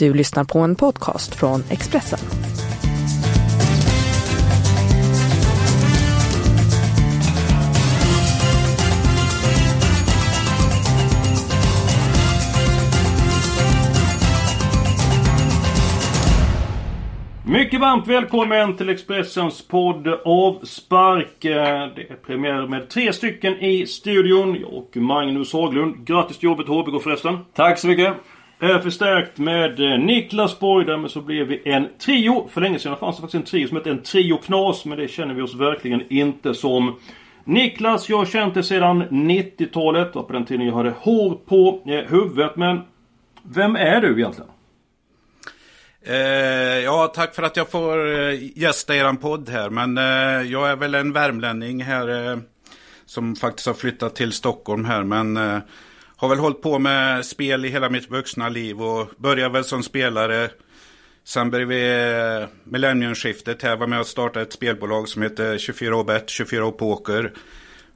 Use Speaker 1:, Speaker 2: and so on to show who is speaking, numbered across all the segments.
Speaker 1: Du lyssnar på en podcast från Expressen.
Speaker 2: Mycket varmt välkommen till Expressens podd Avspark. Eh, Det är premiär med tre stycken i studion. Jag och Magnus Haglund. Grattis till jobbet HBK förresten.
Speaker 3: Tack så mycket.
Speaker 2: Är förstärkt med eh, Niklas Borg. Därmed så blev vi en trio. För länge sedan fanns det faktiskt en trio som hette en trio knas. Men det känner vi oss verkligen inte som. Niklas, jag har känt dig sedan 90-talet. På den tiden jag hade hår på eh, huvudet. Men vem är du egentligen?
Speaker 4: Eh, ja, tack för att jag får eh, gästa eran podd här. Men eh, jag är väl en värmlänning här eh, som faktiskt har flyttat till Stockholm här. Men eh, har väl hållit på med spel i hela mitt vuxna liv och började väl som spelare. Sen bredvid eh, millenniumskiftet här var med och startade ett spelbolag som heter 24bet, 24 Poker.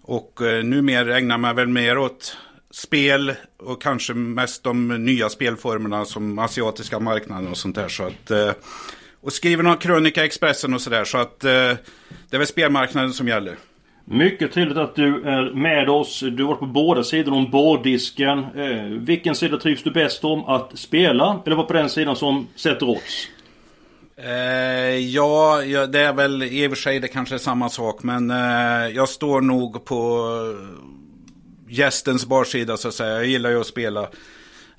Speaker 4: Och eh, numera ägnar man väl mer åt spel och kanske mest de nya spelformerna som asiatiska marknaden och sånt där. Så att, eh, och skriver någon krönika i Expressen och sådär. Så att eh, det är väl spelmarknaden som gäller.
Speaker 2: Mycket trevligt att du är med oss. Du har varit på båda sidor om borddisken. Eh, vilken sida trivs du bäst om att spela? Eller var på den sidan som sätter odds?
Speaker 4: Eh, ja, ja, det är väl i och för sig det kanske är samma sak. Men eh, jag står nog på gästens barsida så att säga. Jag gillar ju att spela.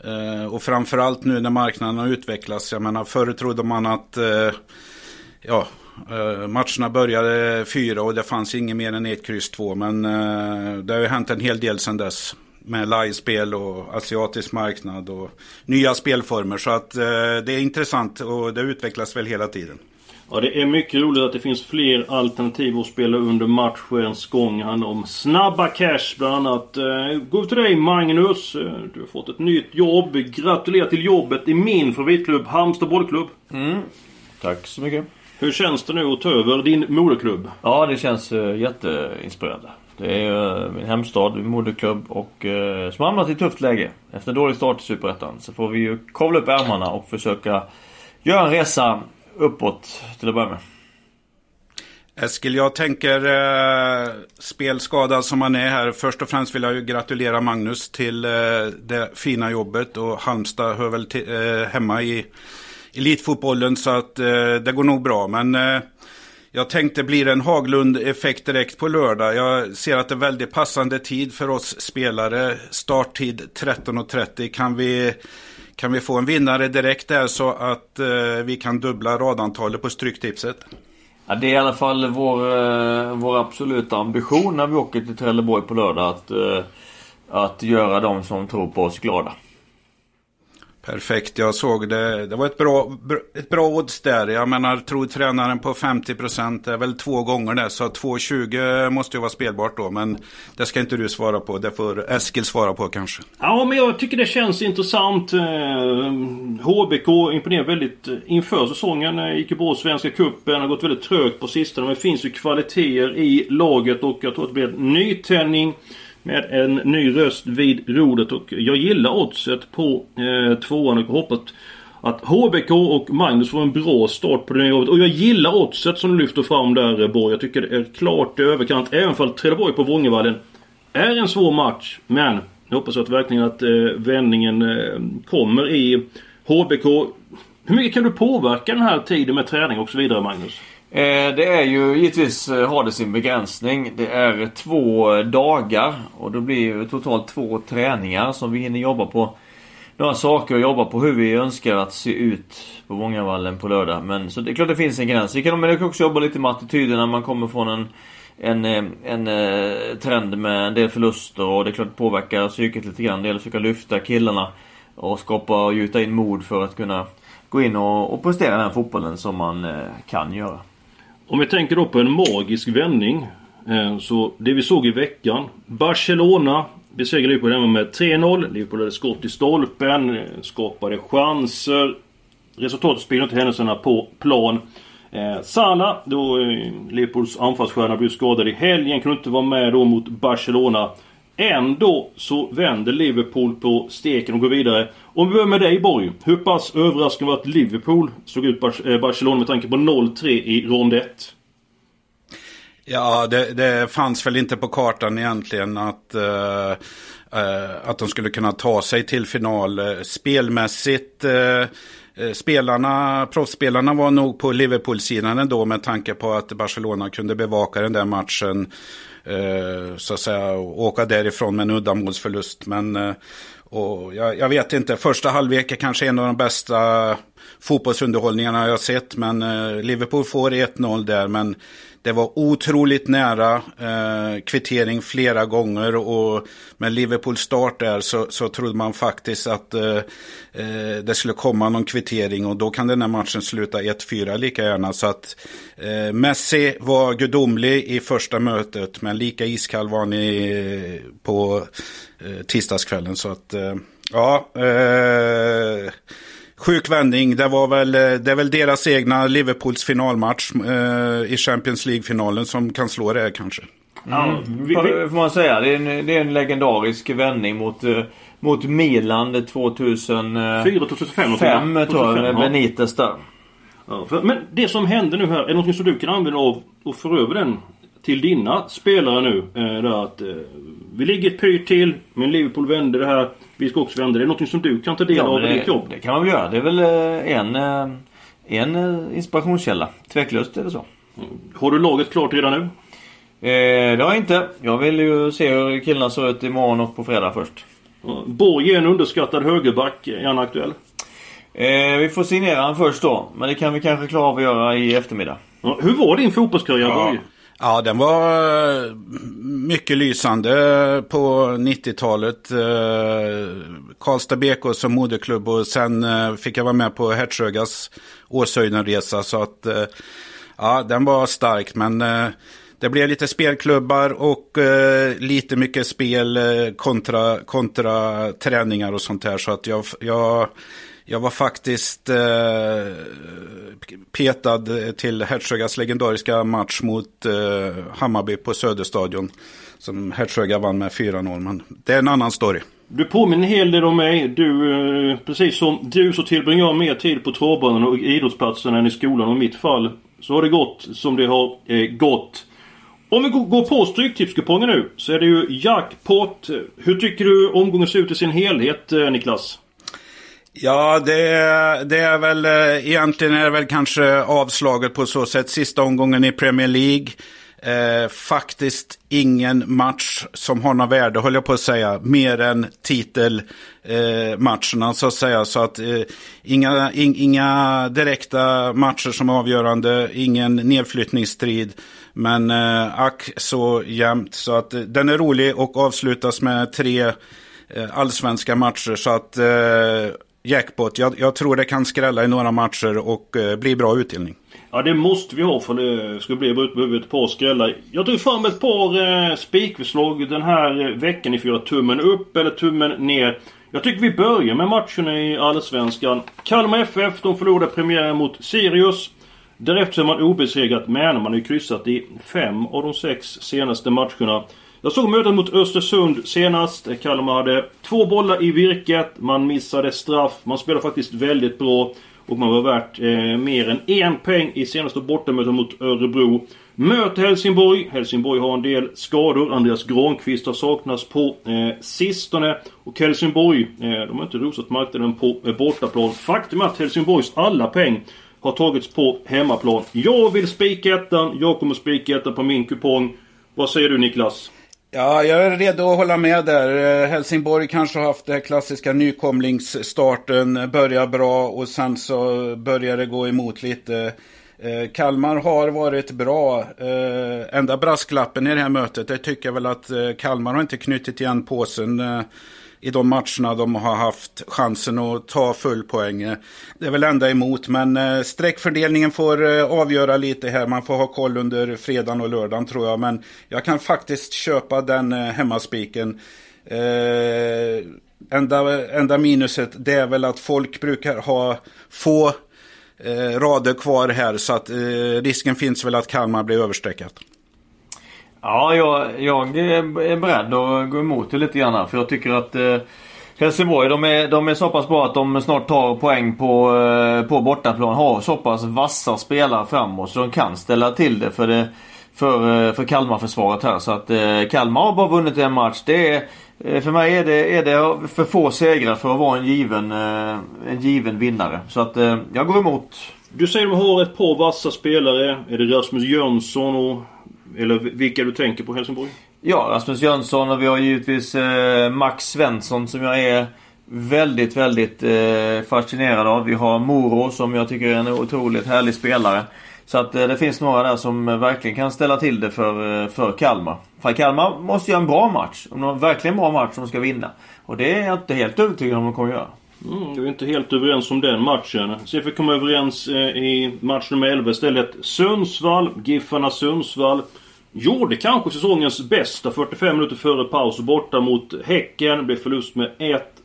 Speaker 4: Eh, och framförallt nu när marknaden har utvecklats. Jag menar förr trodde man att eh, ja, eh, matcherna började fyra och det fanns inget mer än ett kryss två. Men eh, det har ju hänt en hel del sedan dess. Med livespel och asiatisk marknad och nya spelformer. Så att eh, det är intressant och det utvecklas väl hela tiden.
Speaker 2: Ja, det är mycket roligt att det finns fler alternativ att spela under matchens gång. Det handlar om snabba cash bland annat. Gå till dig Magnus. Du har fått ett nytt jobb. Gratulerar till jobbet i min favoritklubb Halmstad bollklubb.
Speaker 3: Tack så mycket.
Speaker 2: Hur känns det nu att ta över din moderklubb?
Speaker 3: Ja, det känns uh, jätteinspirerande. Det är uh, min hemstad, min moderklubb och uh, som hamnat i ett tufft läge. Efter en dålig start i Superettan så får vi ju kavla upp ärmarna och försöka göra en resa uppåt till att börja med.
Speaker 4: Eskil, jag tänker eh, spelskadad som han är här. Först och främst vill jag ju gratulera Magnus till eh, det fina jobbet. Och Halmstad hör väl till, eh, hemma i elitfotbollen så att eh, det går nog bra. Men eh, jag tänkte blir det en Haglund-effekt direkt på lördag. Jag ser att det är väldigt passande tid för oss spelare. Starttid 13.30. Kan vi, kan vi få en vinnare direkt där så att eh, vi kan dubbla radantalet på Stryktipset?
Speaker 3: Ja, det är i alla fall vår, eh, vår absoluta ambition när vi åker till Trelleborg på lördag att, eh, att göra de som tror på oss glada.
Speaker 4: Perfekt, jag såg det. Det var ett bra, ett bra odds där. Jag menar, tror tränaren på 50% är väl två gånger det. Så 2,20 måste ju vara spelbart då. Men det ska inte du svara på. Det får Eskil svara på kanske.
Speaker 2: Ja, men jag tycker det känns intressant. Eh, HBK imponerar väldigt eh, inför säsongen. Eh, gick ju bra i Svenska Cupen. Har gått väldigt trögt på sistone. Men det finns ju kvaliteter i laget och jag tror att det blir en nytändning. Med en ny röst vid rodret och jag gillar oddset på eh, tvåan och hoppas att HBK och Magnus får en bra start på det nya jobbet. Och jag gillar oddset som du lyfter fram där eh, Borg. Jag tycker det är klart i överkant. Även för Trelleborg på Vångevallen är en svår match. Men jag hoppas att verkligen att eh, vändningen eh, kommer i HBK. Hur mycket kan du påverka den här tiden med träning och så vidare Magnus?
Speaker 3: Eh, det är ju givetvis eh, har det sin begränsning. Det är två dagar och då blir det totalt två träningar som vi hinner jobba på. Några saker att jobba på hur vi önskar att se ut på Vångavallen på lördag. Men så det är klart det finns en gräns. Vi kan, men vi kan också jobba lite med attityden när man kommer från en en, eh, en, en trend med en del förluster och det är klart det påverkar psyket lite grann. Det gäller att försöka lyfta killarna och skapa och gjuta in mod för att kunna gå in och, och prestera den fotbollen som man kan göra.
Speaker 2: Om vi tänker då på en magisk vändning. Eh, så det vi såg i veckan. Barcelona besegrade Liverpool hemma med 3-0. Liverpool hade skott i stolpen. Eh, skapade chanser. Resultatet spelade inte händelserna på plan. Eh, då eh, Liverpools anfallsstjärna blev skadad i helgen, kunde inte vara med då mot Barcelona. Ändå så vänder Liverpool på steken och går vidare. Om vi börjar med dig Borg. Hur pass överraskande var att Liverpool slog ut eh, Barcelona med tanke på 0-3 i rond 1?
Speaker 4: Ja, det, det, fanns väl inte på kartan egentligen att, uh, uh, att de skulle kunna ta sig till final. Spelmässigt, uh, spelarna, proffsspelarna var nog på Liverpool-sidan ändå med tanke på att Barcelona kunde bevaka den där matchen. Eh, så att säga, åka därifrån med en uddamålsförlust. Men eh, och jag, jag, vet inte, första halvlek är kanske en av de bästa fotbollsunderhållningarna jag sett. Men eh, Liverpool får 1-0 där. Men det var otroligt nära eh, kvittering flera gånger och med Liverpools start där så, så trodde man faktiskt att eh, eh, det skulle komma någon kvittering och då kan den här matchen sluta 1-4 lika gärna. Så att eh, Messi var gudomlig i första mötet men lika iskall var ni på eh, tisdagskvällen. Så att eh, ja eh, sjuk vändning. Det, var väl, eh, det är väl deras egna Liverpools finalmatch eh, i Champions League-finalen som kan slå det kanske.
Speaker 3: Mm. Ja, vi, vi, får man säga. Det är en, det är en legendarisk vändning mot, uh, mot Milan 2004, 2005 5, tror jag. Benitez där.
Speaker 2: Ja, för, men det som händer nu här, är det något som du kan använda av och föra över den till dina spelare nu? Eh, där att, eh, vi ligger ett pyrt till, men Liverpool vänder det här. Vi ska också vända det. Är något som du kan ta del ja, av i ditt jobb?
Speaker 3: Det kan man väl göra. Det är väl eh, en, eh, en eh, inspirationskälla. Tveklöst är det så.
Speaker 2: Mm. Har du laget klart redan nu?
Speaker 3: Eh, det har jag inte. Jag vill ju se hur killarna ser ut imorgon och på fredag först.
Speaker 2: Borg är en underskattad högerback. Är han aktuell?
Speaker 3: Eh, vi får signera han först då. Men det kan vi kanske klara av att göra i eftermiddag.
Speaker 2: Ja, hur var din fotbollskarriär ja. Borg?
Speaker 4: Ja, den var eh, mycket lysande på 90-talet. Eh, Karlstad BK som moderklubb och sen eh, fick jag vara med på Hertsögas Åshöjdenresa. Så att ja, den var stark. Men det blev lite spelklubbar och lite mycket spel kontra, kontra träningar och sånt här. Så att jag, jag jag var faktiskt eh, petad till Hertsögas legendariska match mot eh, Hammarby på Söderstadion. Som Hertsöga vann med 4-0. Men det är en annan story.
Speaker 2: Du påminner en hel del om mig. Du, eh, precis som du så tillbringar jag mer tid på travbanan och idrottsplatsen än i skolan. Och i mitt fall så har det gått som det har eh, gått. Om vi går på Stryktipskupongen nu så är det ju jackpot. Hur tycker du omgången ser ut i sin helhet eh, Niklas?
Speaker 4: Ja, det, det är väl eh, egentligen är det väl kanske avslaget på så sätt. Sista omgången i Premier League. Eh, faktiskt ingen match som har något värde, höll jag på att säga, mer än titelmatcherna eh, så att säga. Så att eh, inga, in, inga direkta matcher som är avgörande, ingen nedflyttningsstrid. Men eh, ack så jämnt. Så att eh, den är rolig och avslutas med tre eh, allsvenska matcher. Så att eh, jackpot. Jag, jag, tror det kan skrälla i några matcher och eh, bli bra utdelning.
Speaker 2: Ja det måste vi ha för det ska bli ett par skrällar. Jag tog fram ett par eh, spikförslag den här eh, veckan i fyra tummen upp eller tummen ner. Jag tycker vi börjar med matcherna i Allsvenskan. Kalmar FF de förlorade premiären mot Sirius. Därefter är man obesegrat men man har ju kryssat i fem av de sex senaste matcherna. Jag såg mötet mot Östersund senast. Eh, Kalmar hade två bollar i virket. Man missade straff. Man spelade faktiskt väldigt bra. Och man var värt eh, mer än en peng i senaste bortamötet mot Örebro. Möter Helsingborg. Helsingborg har en del skador. Andreas Granqvist har saknats på eh, sistone. Och Helsingborg, eh, de har inte rosat marknaden på eh, bortaplan. Faktum är att Helsingborgs alla peng har tagits på hemmaplan. Jag vill spika ettan. Jag kommer spika ettan på min kupong. Vad säger du Niklas?
Speaker 4: Ja, jag är redo att hålla med där. Eh, Helsingborg kanske har haft den klassiska nykomlingsstarten, eh, börjar bra och sen så börjar det gå emot lite. Eh, Kalmar har varit bra. Enda brasklappen i det här mötet, det tycker jag väl att Kalmar har inte knutit igen påsen i de matcherna de har haft chansen att ta full poäng. Det är väl ända emot, men sträckfördelningen streckfördelningen får eh, avgöra lite här. Man får ha koll under fredagen och lördagen tror jag, men jag kan faktiskt köpa den eh, hemmaspiken. Eh, enda, enda minuset det är väl att folk brukar ha få eh, rader kvar här så att eh, risken finns väl att Kalmar blir överstreckat.
Speaker 3: Ja, jag, jag är beredd att gå emot det lite grann. För jag tycker att eh, Helsingborg de är, de är så pass bra att de snart tar poäng på, eh, på bortaplan. Har så pass vassa spelare framåt så de kan ställa till det för, det, för, eh, för Kalmar-försvaret här. Så att eh, Kalmar har bara vunnit en match. Det är, eh, för mig är det, är det för få segrar för att vara en given, eh, en given vinnare. Så att jag går emot.
Speaker 2: Du säger att de har ett par vassa spelare. Är det Rasmus Jönsson och eller vilka du tänker på Helsingborg?
Speaker 3: Ja, Rasmus Jönsson och vi har givetvis eh, Max Svensson som jag är väldigt, väldigt eh, fascinerad av. Vi har Moro som jag tycker är en otroligt härlig spelare. Så att eh, det finns några där som verkligen kan ställa till det för, eh, för Kalmar. För Kalmar måste göra en bra match. Om de har verkligen bra match som de ska vinna. Och det är jag inte helt övertygad om de kommer göra.
Speaker 2: Mm, vi är inte helt överens om den matchen. Se vi kommer överens eh, i match nummer 11 istället. Sundsvall, Giffarna Sundsvall. Gjorde kanske säsongens bästa 45 minuter före paus borta mot Häcken. Blev förlust med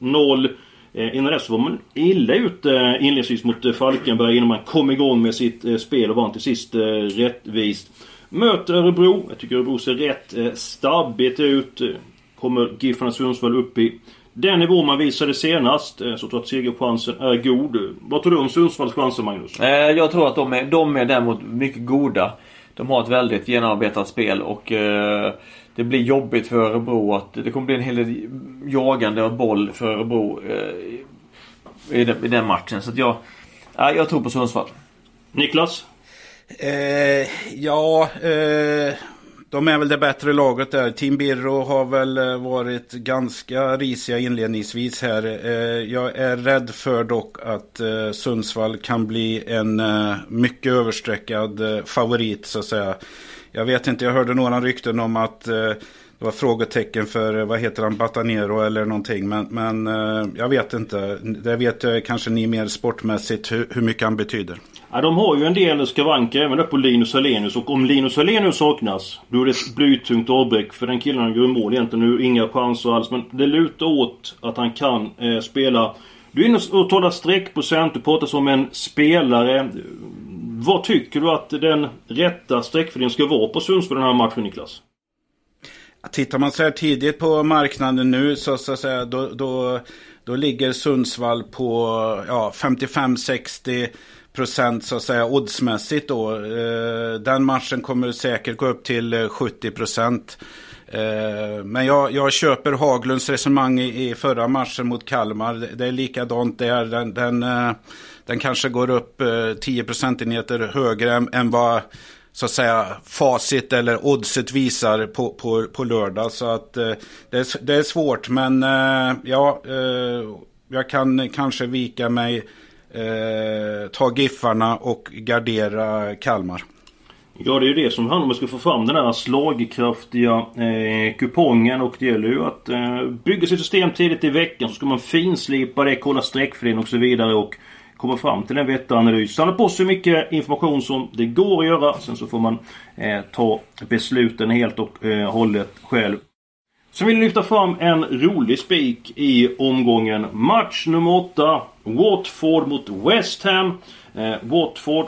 Speaker 2: 1-0. Eh, innan dess var man illa ute eh, inledningsvis mot eh, Falkenberg innan man kom igång med sitt eh, spel och vann till sist eh, rättvist. Möter Örebro. Jag tycker Örebro ser rätt eh, stabbigt ut. Kommer Giffarna Sundsvall upp i den nivå man visade senast. Eh, så jag tror att segerchansen är god. Vad tror du om Sundsvalls chanser Magnus?
Speaker 3: Eh, jag tror att de är, de är däremot mycket goda. De har ett väldigt genomarbetat spel och eh, det blir jobbigt för Örebro att det kommer bli en hel del jagande av boll för Örebro eh, i, den, i, den, matchen. Så att jag, ja, jag tror på Sundsvall.
Speaker 2: Niklas?
Speaker 4: Eh, ja, eh, de är väl det bättre laget där. Team Birro har väl eh, varit ganska risiga inledningsvis här. Eh, jag är rädd för dock att eh, Sundsvall kan bli en mycket överstreckad favorit så att säga. Jag vet inte, jag hörde några rykten om att det var frågetecken för, vad heter han, Batanero eller någonting. Men, men jag vet inte. Det vet kanske ni mer sportmässigt hur, hur mycket han betyder.
Speaker 2: Ja, de har ju en del skavanker även där på Linus Alenius och om Linus Alenius saknas då är det ett blytungt avbräck för den killen gör mål egentligen nu. Inga chanser alls men det lutar åt att han kan eh, spela. Du är inne och talar streckprocent, du pratar som en spelare. Vad tycker du att den rätta streckfördelningen ska vara på Sundsvall den här matchen Niklas?
Speaker 4: Tittar man så här tidigt på marknaden nu så, så att säga, då, då, då ligger Sundsvall på ja, 55-60 procent så att säga oddsmässigt då. Eh, den matchen kommer säkert gå upp till eh, 70 procent. Eh, men jag, jag köper Haglunds resonemang i, i förra matchen mot Kalmar. Det är likadant där. Den, den, den kanske går upp 10 procentenheter högre än, än vad så att säga facit eller oddset visar på, på, på lördag. Så att det, är, det är svårt men ja, jag kan kanske vika mig eh, ta Giffarna och gardera Kalmar.
Speaker 2: Ja det är ju det som handlar om att ska få fram den här slagkraftiga eh, kupongen och det gäller ju att eh, bygga sitt system tidigt i veckan så ska man finslipa det, kolla streckfördelning och så vidare och komma fram till en vettig analys. Samla på sig mycket information som det går att göra. Sen så får man eh, ta besluten helt och eh, hållet själv. Så vill jag lyfta fram en rolig spik i omgången. Match nummer 8. Watford mot West Ham. Eh, Watford,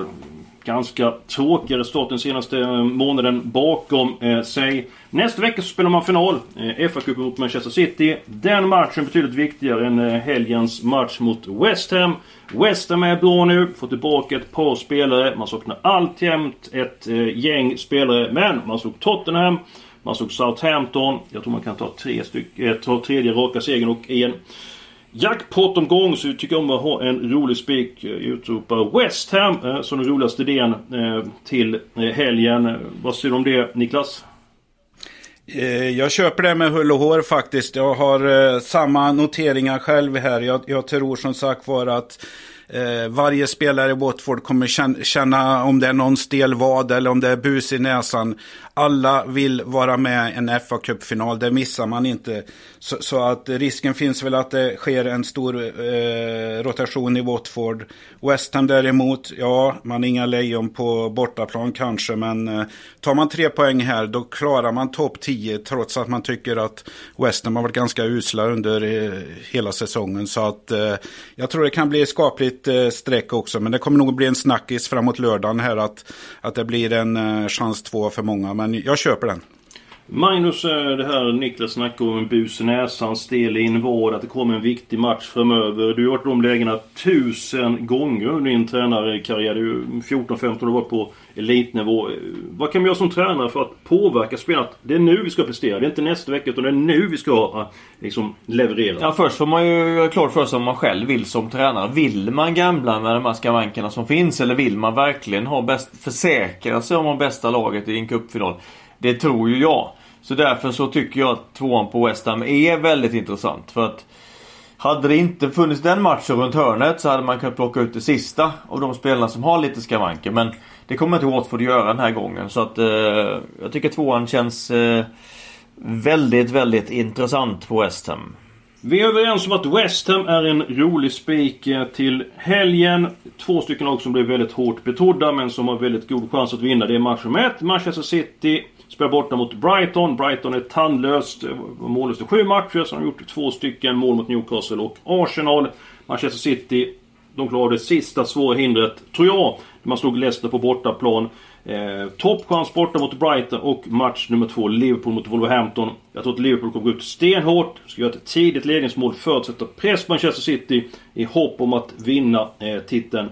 Speaker 2: ganska tråkigare start den senaste eh, månaden bakom eh, sig. Nästa vecka så spelar man final. Eh, FA-cupen mot Manchester City. Den matchen betydligt viktigare än eh, helgens match mot West Ham. West Ham är bra nu, får tillbaka ett par spelare. Man saknar alltjämt ett eh, gäng spelare. Men man slog Tottenham. Man såg Southampton. Jag tror man kan ta tre styck, eh, ta tredje raka segern och en jackpot-omgång. Så vi tycker om att ha en rolig spik. Eh, Utropar West Ham eh, som den roligaste idén eh, till eh, helgen. Vad säger du om det Niklas?
Speaker 4: Eh, jag köper det med hull och hår faktiskt. Jag har samma noteringar själv här. Jag, jag tror som sagt var att Eh, varje spelare i Watford kommer känna, om det är någon stel vad eller om det är bus i näsan. Alla vill vara med i en fa Cup-final, det missar man inte. Så, så, att risken finns väl att det sker en stor eh, rotation i Watford. West Ham däremot, ja, man är inga lejon på bortaplan kanske, men eh, tar man tre poäng här då klarar man topp 10 trots att man tycker att West Ham har varit ganska usla under eh, hela säsongen. Så att eh, jag tror det kan bli skapligt eh, streck också, men det kommer nog bli en snackis framåt lördagen här att, att det blir en eh, chans två för många men jag köper den.
Speaker 2: Magnus, eh, det här Niklas snackade om en bus i näsan, stel in vård, att det kommer en viktig match framöver. Du har varit i de lägena tusen gånger under din tränarkarriär. Du 14-15 år på elitnivå. Eh, vad kan vi göra som tränare för att påverka spelarna? Det är nu vi ska prestera. Det är inte nästa vecka utan det är nu vi ska eh, liksom leverera.
Speaker 3: Ja, först får man ju göra klart för sig vad man själv vill som tränare. Vill man gambla med de här skavankerna som finns? Eller vill man verkligen ha bäst, försäkra sig om att bästa laget i en cupfinal? Det tror ju jag. Så därför så tycker jag att tvåan på West Ham är väldigt intressant. För att hade det inte funnits den matchen runt hörnet så hade man kunnat plocka ut det sista av de spelarna som har lite skavanker. Men det kommer inte Watford att göra den här gången. Så att eh, jag tycker tvåan känns eh, väldigt, väldigt intressant på West Ham.
Speaker 2: Vi är överens om att West Ham är en rolig spik eh, till helgen. Två stycken lag som blev väldigt hårt betrodda men som har väldigt god chans att vinna. Det är match nummer ett. Manchester City spelar borta mot Brighton. Brighton är tandlöst. Eh, mållöst i sju matcher. Så har de gjort två stycken mål mot Newcastle och Arsenal. Manchester City, de klarade det sista svåra hindret, tror jag. Man slog Leicester på bortaplan. Eh, Toppchans borta mot Brighton och match nummer två Liverpool mot Wolverhampton. Jag tror att Liverpool kommer gå ut stenhårt. Ska göra ett tidigt ledningsmål för att sätta press på Manchester City i hopp om att vinna eh, titeln.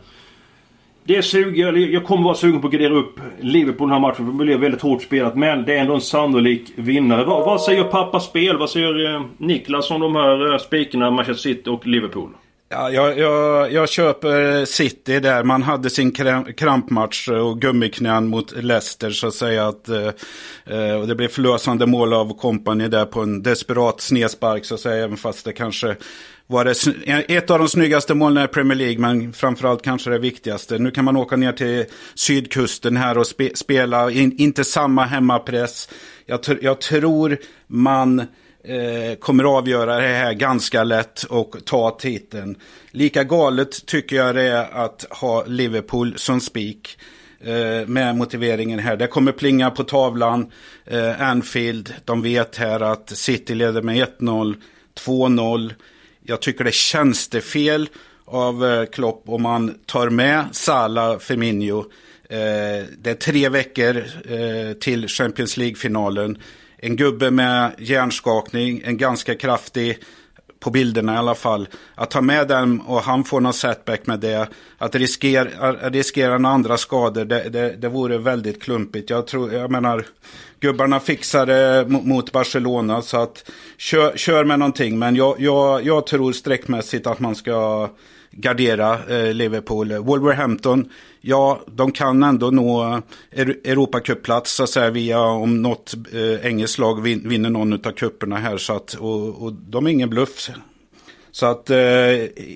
Speaker 2: Det suger, jag kommer vara sugen på att gradera upp Liverpool den här matchen för det blir väldigt hårt spelat. Men det är ändå en sannolik vinnare. Vad, vad säger pappa Spel? Vad säger eh, Niklas om de här eh, spikarna Manchester City och Liverpool?
Speaker 4: Ja, jag, jag, jag, köper City där. Man hade sin krampmatch och gummiknän mot Leicester så att säga. Att, eh, eh och det blev förlösande mål av kompani där på en desperat snedspark så att säga. Även fast det kanske var det eh, ett av de snyggaste målen i Premier League, men framförallt kanske det viktigaste. Nu kan man åka ner till sydkusten här och spe, spela, in, inte samma hemmapress. Jag, jag tror man eh, kommer avgöra det här ganska lätt och ta titeln. Lika galet tycker jag det är att ha Liverpool som spik eh, med motiveringen här. Det kommer plinga på tavlan. Eh, Anfield, de vet här att City leder med 1-0, 2-0. Jag tycker det känns det fel av eh, Klopp om man tar med Salah, Firmino. Det är tre veckor till Champions League-finalen. En gubbe med hjärnskakning, en ganska kraftig på bilderna i alla fall. Att ta med den och han får någon setback med det. Att riskera, riskera några andra skador, det, det, det vore väldigt klumpigt. Jag, tror, jag menar, gubbarna fixade mot Barcelona så att kör, kör med någonting. Men jag, jag, jag tror sträckmässigt att man ska gardera eh, Liverpool. Wolverhampton, ja, de kan ändå nå eh, Europacup-plats så att säga via om något eh, engelskt lag vin, vinner någon av kupperna här. Så att, och, och de är ingen bluff. Så att eh,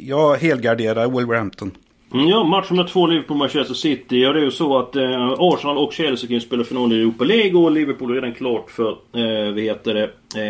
Speaker 4: jag helgarderar Wolverhampton.
Speaker 2: Mm, ja, match nummer två Liverpool-Manchester City. Ja, det är ju så att eh, Arsenal och Chelsea kan spela final i Europa League och Liverpool är redan klart för, eh, vad heter det,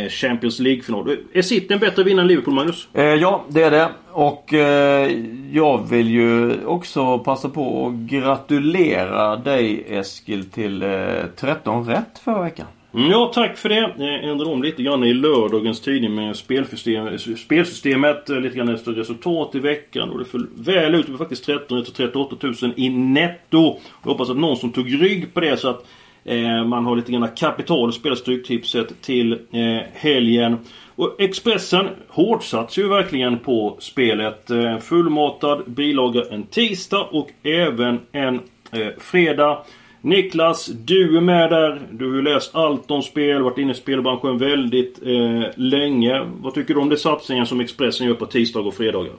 Speaker 2: eh, Champions League-final. Eh, är City en bättre vinnare än Liverpool, Magnus?
Speaker 3: Eh, ja, det är det. Och eh, jag vill ju också passa på att gratulera dig Eskil till eh, 13 rätt förra veckan.
Speaker 2: Mm, ja, tack för det. Eh, Jag ändrade om lite grann i lördagens tidning med spelsystem, spelsystemet. Eh, lite grann efter resultat i veckan. Och det föll väl ut. Det var faktiskt 13 38 000 i netto. Jag hoppas att någon som tog rygg på det så att eh, man har lite grann kapital att spela Stryktipset till eh, helgen. Och Expressen hårdsats ju verkligen på spelet. Eh, fullmatad bilaga en tisdag och även en eh, fredag. Niklas, du är med där. Du har ju läst allt om spel, varit inne i spelbranschen väldigt eh, länge. Vad tycker du om de satsningar som Expressen gör på tisdag och fredagar?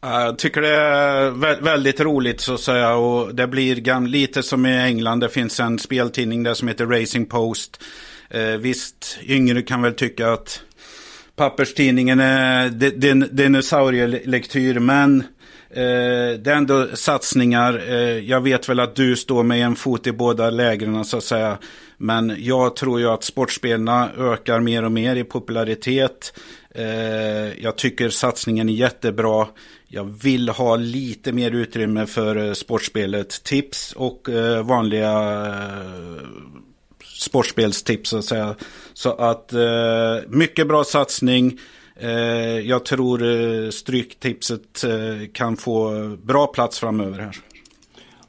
Speaker 4: Jag tycker det är väldigt roligt så att säga och det blir lite som i England. Det finns en speltidning där som heter Racing Post. Eh, visst, yngre kan väl tycka att papperstidningen är dinosaurielektyr men Eh, Eh, det är ändå satsningar. Eh, jag vet väl att du står med en fot i båda lägren så att säga. Men jag tror ju att sportspelarna ökar mer och mer i popularitet. Eh, jag tycker satsningen är jättebra. Jag vill ha lite mer utrymme för eh, sportspelet. Tips och eh, vanliga eh, sportspelstips så att säga. Så att eh, mycket bra satsning. Eh, jag tror eh, Stryktipset eh, kan få bra plats framöver här.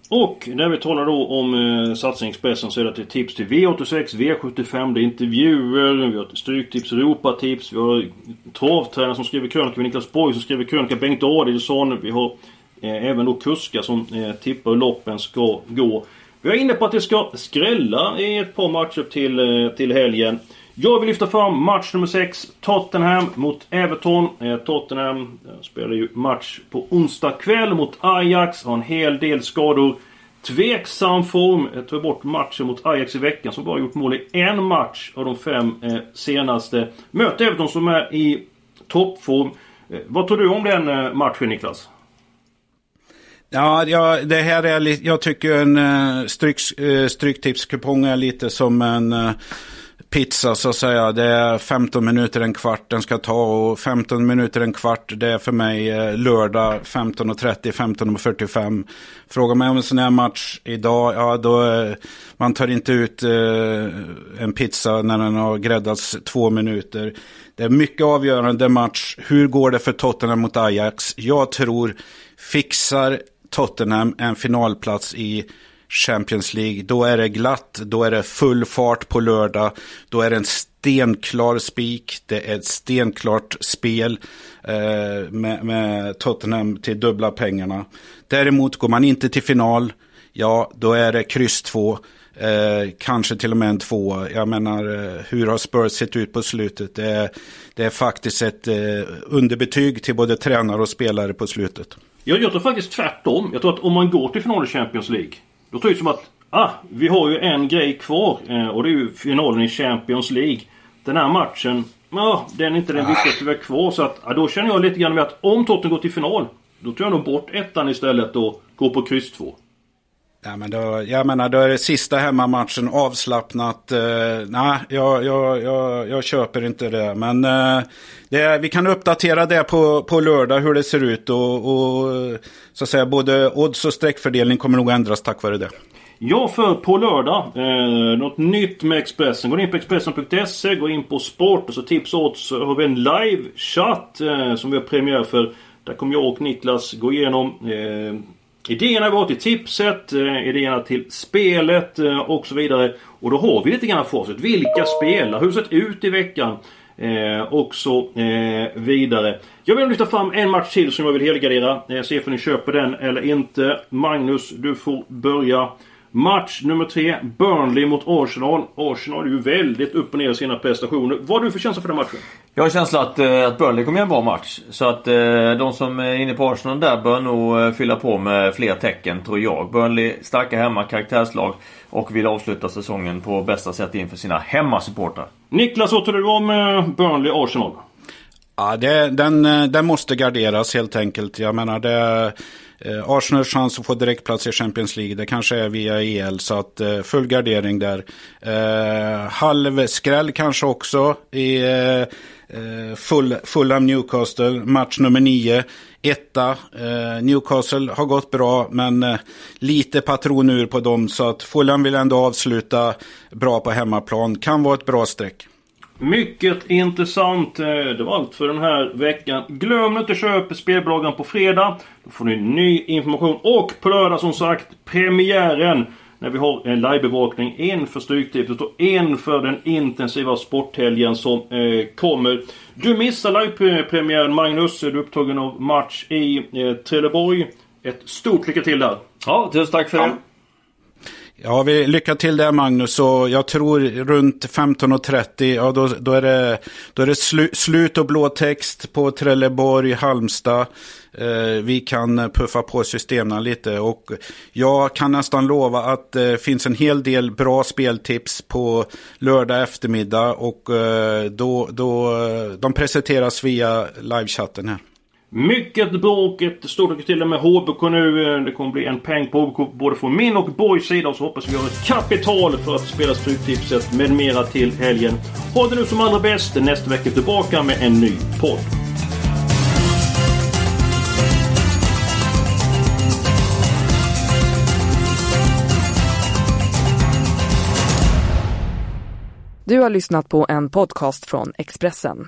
Speaker 2: Och när vi talar då om eh, satsning Expressen så är det till tips till V86, V75, det är intervjuer, vi har Stryktips, Europatips, vi har travtränare som skriver krönika, Niklas Borg som skriver krönika, Bengt Adielsson, vi har eh, även då kuskar som eh, tippar hur loppen ska gå. Vi är inne på att det ska skrälla i ett par matcher till, eh, till helgen. Jag vill lyfta fram match nummer 6. Tottenham mot Everton. Eh, Tottenham eh, spelar ju match på onsdag kväll mot Ajax. Har en hel del skador. Tveksam form. Eh, jag bort matchen mot Ajax i veckan som bara gjort mål i en match av de fem senaste. Möter Everton som är i toppform. Vad tror du om den matchen Niklas?
Speaker 4: Ja, ja, det här är jag tycker en uh, stryk, uh, stryktipskupong är lite som en uh, pizza så att säga. Det är 15 minuter, en kvart den ska ta och 15 minuter, en kvart det är för mig eh, lördag 15.30, 15.45. Frågar mig om en sån här match idag, ja då eh, man tar inte ut eh, en pizza när den har gräddats två minuter. Det är mycket avgörande match. Hur går det för Tottenham mot Ajax? Jag tror fixar Tottenham en finalplats i Champions League. Då är det glatt, då är det full fart på lördag. Då är det en stenklar spik, det är ett stenklart spel eh, med, med Tottenham till dubbla pengarna. Däremot går man inte till final, ja då är det kryss två. Eh, kanske till och med en två. Jag menar, eh, hur har Spurs sett ut på slutet? Det är, det är faktiskt ett eh, underbetyg till både tränare och spelare på slutet.
Speaker 2: Jag, jag tror faktiskt tvärtom. Jag tror att om man går till final i Champions League då tror jag som att ah, vi har ju en grej kvar eh, och det är ju finalen i Champions League. Den här matchen, ja, den är inte den viktigaste vi har kvar. Så att, ah, då känner jag lite grann med att om Tottenham går till final, då tar jag nog bort ettan istället och går på kryss 2.
Speaker 4: Ja, men då, jag menar, då är det sista hemmamatchen avslappnat. Eh, nej, jag, jag, jag, jag köper inte det. Men eh, det, vi kan uppdatera det på, på lördag hur det ser ut. Och, och så att säga, både odds och streckfördelning kommer nog ändras tack vare det.
Speaker 2: Ja, för på lördag. Eh, något nytt med Expressen. Gå in på Expressen.se, eh, gå in på Sport och så tips och odds har vi en live-chatt eh, som vi har premiär för. Där kommer jag och Niklas gå igenom eh, Idéerna går till tipset, eh, idéerna till spelet eh, och så vidare. Och då har vi lite grann facit. Vilka spelar? Hur det sett ut i veckan? Eh, och så eh, vidare. Jag vill lyfta fram en match till som jag vill helgardera. Eh, se om ni köper den eller inte. Magnus, du får börja. Match nummer tre, Burnley mot Arsenal. Arsenal är ju väldigt upp och ner i sina prestationer. Vad har du för känsla för den matchen?
Speaker 3: Jag har känsla att, eh, att Burnley kommer göra en bra match. Så att eh, de som är inne på Arsenal där bör nog eh, fylla på med fler tecken, tror jag. Burnley, starka hemma, karaktärslag och vill avsluta säsongen på bästa sätt inför sina hemmasupportrar.
Speaker 2: Niklas, vad tror du om Burnley-Arsenal?
Speaker 4: Ja, det, den, den måste garderas helt enkelt. Jag menar det... Eh, Arsenals chans att få direktplats i Champions League, det kanske är via EL, så att eh, full gardering där. Eh, halvskräll kanske också i eh, eh, full, Fulham Newcastle, match nummer nio. Etta, eh, Newcastle har gått bra, men eh, lite patron ur på dem, så att Fulham vill ändå avsluta bra på hemmaplan. Kan vara ett bra streck.
Speaker 2: Mycket intressant. Eh, det var allt för den här veckan. Glöm inte att köpa spelbolagen på fredag. Då får ni ny information. Och på lördag som sagt premiären. När vi har en livebevakning inför Stryktipset och inför den intensiva sporthelgen som eh, kommer. Du missar livepremiären Magnus. Du är upptagen av match i eh, Trelleborg. Ett stort lycka till där.
Speaker 3: Ja, tusen tack för det.
Speaker 4: Ja, vi lycka till där Magnus. Och jag tror runt 15.30, ja då, då är det, då är det slu, slut och blå text på Trelleborg, Halmstad. Eh, vi kan puffa på systemen lite. Och jag kan nästan lova att det eh, finns en hel del bra speltips på lördag eftermiddag. Och eh, då, då, eh, de presenteras via livechatten här.
Speaker 2: Mycket bra och ett stort lycka till med HBK nu. Det kommer bli en peng på HBK både från min och Borgs sida. Och så hoppas vi har ett kapital för att spela Stryktipset med mera till helgen. Ha det nu som allra bäst. Nästa vecka tillbaka med en ny podd.
Speaker 1: Du har lyssnat på en podcast från Expressen.